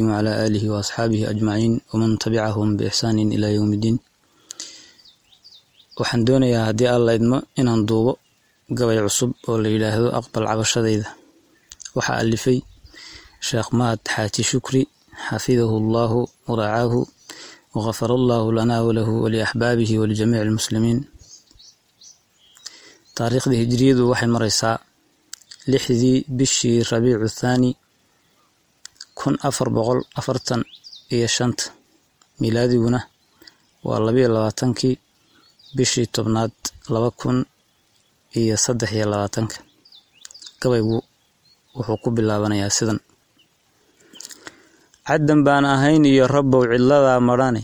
وعلى آله وأصحaabihi أجمaعين وmaن تبcahm بإحsان إلى yوم الdين waxaan doonayaa haddii alla idmo inaan duubo gabay cusub oo la yidhaahdo aqbal cabashadayda waxaa alifay sheekh mahad xaaji shukri xafidahu allahu waracaahu wغafar allahu lana walahu waliaxbaabihi walijamiici اlmuslimiin taariikhda hijriyadu waxay mareysaa lixdii bishii rabiicu thaani kun afar boqol afartan iyo shanta milaadiguna waa labayo labaatankii bishii tobnaad laba kun iyo saddex iyo labaatanka. Gabaygu wuxuu ku bilaabanayaa sidan. Caddan baan ahayn iyo rabbow cidladaa madhane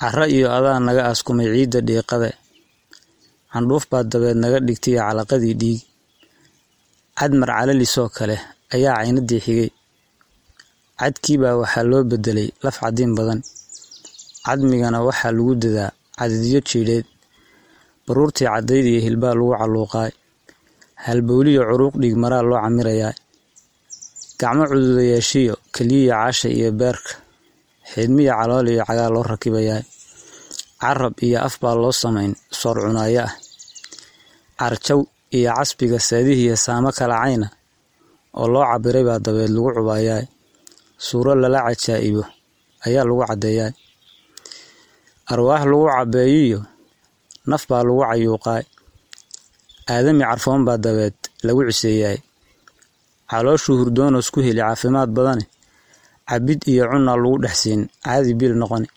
cara iyo adaa naga askumay ciidda dhiiqade candhuuf baa dabeed naga dhigtay calaqadii dhiigi cadmar calalisoo kale ayaa caynadii xigay cadkiibaa waxaa loo bedelay laf cadiin badan. Cadmigana waxaa lagu dadaa cadidyo jiidheed. Baruurtii caddayd iyo hilbaa lagu calluuqaay halbowliyo curuuq dhiig maraa loo camirayaa gacmo cududayaashiyo keliyiya casha iyo beerka. Xidmiya calool iyo cagaa loo rakibayaa carab iyo af baa loo samayn soor cunaayo ah. Carjaw iyo casbiga saadihiya saamo kala cayna oo loo cabiray baa dabeed lagu cubayaa suuro lala cajaa'ibo ayaa lagu caddeeyaa. Arwaax lagu cabeeyiyo naf baa lagu cayuuqaay. Aadami carfoon baa dabeed lagu ciseeyaay calooshuu hurdoonos ku heli caafimaad badane cabid iyo cunna lagu dhex siin caadi bil noqoni.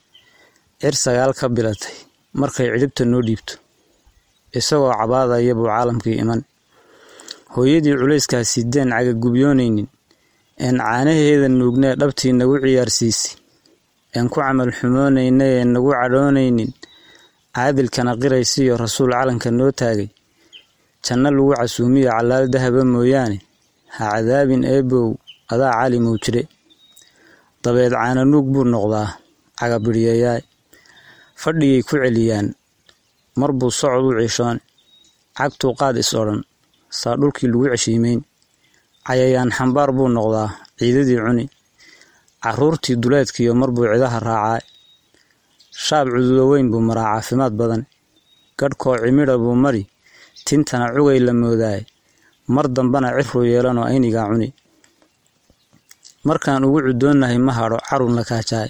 Cir sagaal ka bilatay markay cidhibta noo dhiibto isagoo cabaadaya buu caalamkii iman. Hooyadii culayskaa sideen cagagubyoonaynin een caanaheeda nuugnee dhabtii nagu ciyaarsiisay een ku camal xumoonaynay een nagu cadhoonaynin. Caadilkana qiraysiyo rasuul calanka noo taagay. Janno lagu casuumiyo callaal dahaba mooyaane. Ha cadaabin eebow adaa calimow jire. Dabeed caananuug buu noqdaa cagabidhyayaay fadhigay ku celiyaan mar buu socod u ciishoon. Cagtuu qaad is odhan saa dhulkii lagu ceshiimeyn cayayaan xambaar buu noqdaa ciidadii cuni. Carruurtii duleedkiiyo mar buu cidaha raacaa shaab cududo weyn buu maraa caafimaad badan. Gadhkoo cimidha buu mari. Tintana cugay la moodaay. Mar dambana cirruu yeelanoo aynigaa cuni. Markaan ugu cudoonnahay ma hadho carun la kaajaay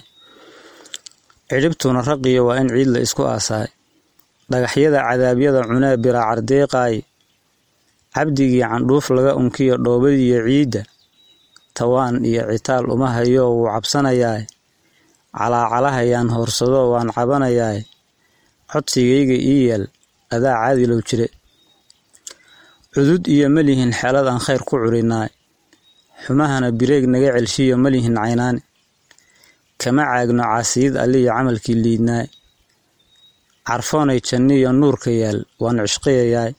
cidhibtuna raqiyo waa in ciid la isku aasaay. Dhagaxyada cadaabyada cunee biraa cabdigii candhuuf laga unkiyo dhoobadiiyo ciidda tawaan iyo citaal uma hayoo wuu cabsanayaay. Calaacalahayaan hoorsadoo waan cabanayaay. Codsigayga ii yeel adaa caadilow jire. Cudud iyo malihin xeeladaan khayr ku curinaay. Xumahana bireeg naga celshiyo malihin caynaane. Kama caagno caasiyid alliyo camalkii liidnaay. Carfoonay janniyo nuurka yaal waan cishqiyayaay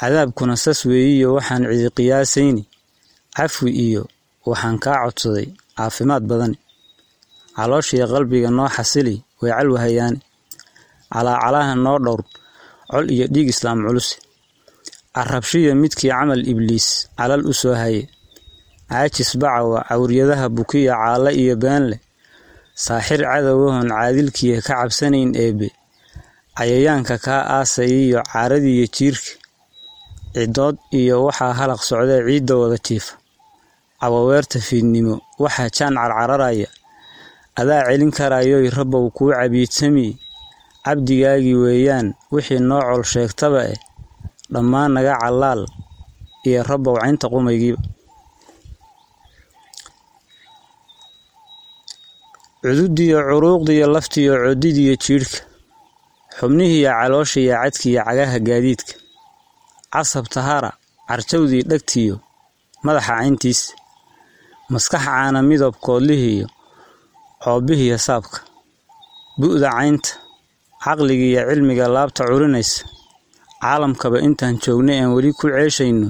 cadaabkuna sas weeyiyo waxaan cidi qiyaasayni. Cafwi iyo waxaan kaa codsaday caafimaad badani. Calooshiyo qalbiga noo xasili way calwahayaane calaacalaha noo dhowr col iyo dhiig islaam culus. Carabshiyo midkii camal ibliis calal u soo haye. Caajis bacawa cawryadaha bukiya caalla iyo beenleh saaxir cadowahon caadilkiiya ka cabsanayn eebbe. Cayayaanka kaa aasayiyo caaradiiyo jiirka cidood iyo waxaa halaq socdee ciidda wada jiifa cawaweerta fiidnimo waxaa jaan carcararaya. Adaa celin karayoy rabbow kuu cabiidsamiye cabdigaagii weeyaan wixii noo col sheegtaba eh. Dhammaan naga callaal iyo rabbow caynta qumaygiiba. Cududiyo curuuqdiyo laftiyo codidiyo jiidhka xubnihiiyo calooshiyo cadkiiyo cagaha gaadiidka casab tahara carjawdii dhegtiyo madaxa cayntiisa maskax caana midab koodlihiiyo coobihiyo saabka bu'da caynta caqligiiyo cilmiga laabta curinaysa caalamkaba intaan joogna aan weli ku ceeshayno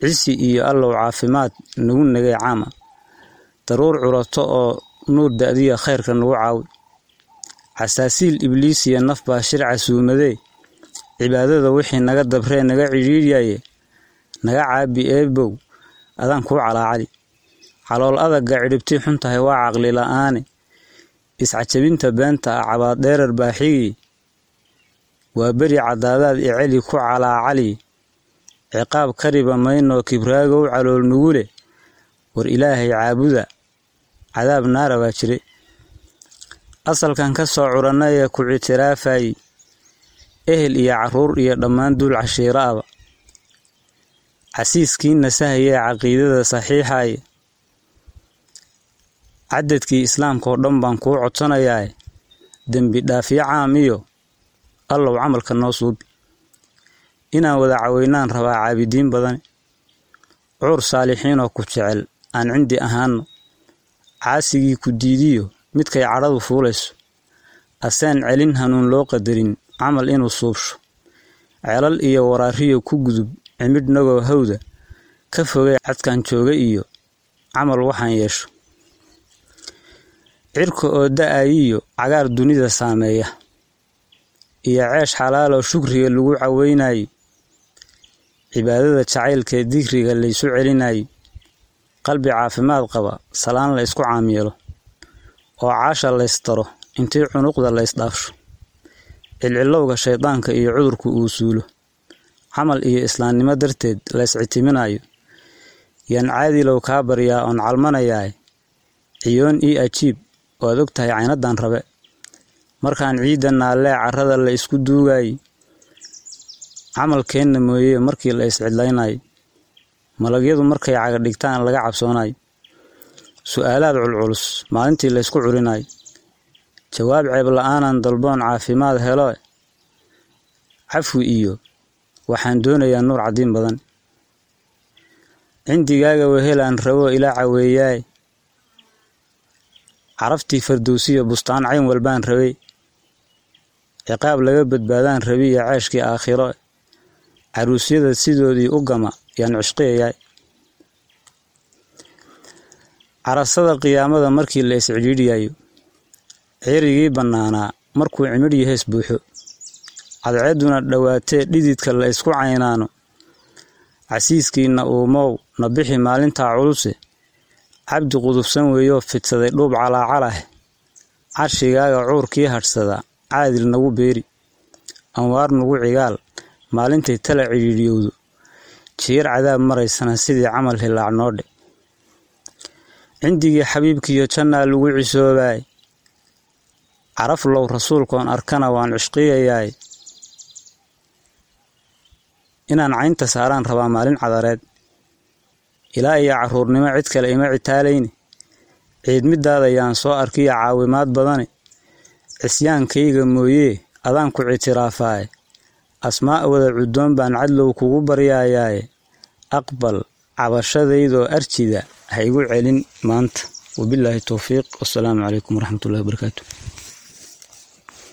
cisi iyo allow caafimaad nagu nagay caama daruur curato oo nuur da'diya khayrka nagu caawi casaasiil ibliis iyo naf baa shir casuumadee cibaadada wixii naga dabree naga cidhiidyaye naga caabi eebow adaan kuu calaacali calool adagga cidhibtii xun tahay waa caqli la'aane iscajabinta beenta ah cabaad dheerar baaxigii waa beri caddaadaad iceli ku calaacali. Ciqaab kariba maynoo kibraagow calool nugule. War ilaahay caabuda. Cadaab naara baa jire. Asalkan ka soo curanna ee ku ictiraafay ehel iyo carruur iyo dhammaan duul cashiiro aba casiiskiina sahayee caqiidada saxiixaye cadadkii islaamka oo dhan baan kuu codsanayaa dembi dhaafyo caam iyo allow camalka noo suubi inaan wada caweynaan rabaa caabidiin badan cuur saalixiinoo ku jecel aan cindi ahaano caasigii ku diidiyo midkay cadhadu fuulayso. Asaan celin hanuun loo qadarin camal inuu suubsho. Celal iyo waraariyo ku gudub cimidh nagoo hawda ka fogay cadkan jooga iyo camal waxaan yeesho. Cirka oo da'ayiyo cagaar dunida saameeya iyo ceesh xalaaloo shukriga lagu caweynayo cibaadada jacaylkaee digriga laysu celinayo qalbi caafimaad qaba salaan la ysku oo caasha laysdaro intii cunuqda laysdhaafsho cilcilowga shaydaanka iyo cudurku uu suulo. Camal iyo islaamnimo darteed layscitiminayo yaan caadilow kaa baryaa oon calmanayaa ciyoon ii ajiib waad og tahay caynadan rabe. Markaan ciidda naallee carrada la isku duugayy camalkeenna mooye markii la iscidlaynayo malagyadu markay caga dhigtaan laga cabsoonayo su'aalaad culculus maalintii laysku curinayo jawaab ceeb la'aanan dalboon caafimaad helo. Cafwi iyo waxaan doonayaa nuur caddiin badan. Cindigaaga wehelaan rabo ilaa caweeyaay caraftii fardowsiya bustaan cayn walbaan rabay. Ciqaab laga badbaadaan rabiya ceeshkii aakhiro. Caruusyada sidoodii u gama yaan cishqiyayaay carasada qiyaamada markii la iscidhiidhiyayo cirigii bannaanaa markuu cimidh yahees buuxo. Cadceedduna dhowaatee dhididka la isku caynaano. Casiiskiinna uumow na bixi maalintaa culuse. Cabdi qudubsan weeyoo fidsaday dhuub calaacalah carshigaaga cuurkii hadhsadaa caadil nagu beeri. Anwaar nugu cigaal maalintay tala cidhiidhiyowdo jiir cadaab maraysana sidii camal hilaac noodhe cindigii xabiibkiiyo jannaa lagu cisoobaay caraf low rasuulkoon arkana waan cishqiyayaay inaan caynta saaraan rabaa maalin cadareed. Ilaa iyo carruurnimo cid kale ima citaalayni. Ciidmidaada yaan soo arkiya caawimaad badane cisyaankayga mooyee adaan ku ictiraafaaye asmaa wada cuddoon baan cadlow kugu baryayaaye aqbal cabashadaydoo arjida ha igu celin maanta. Wabilaahi towfiiq wasalaamu calaykum waraxmatullahi wabarakaatu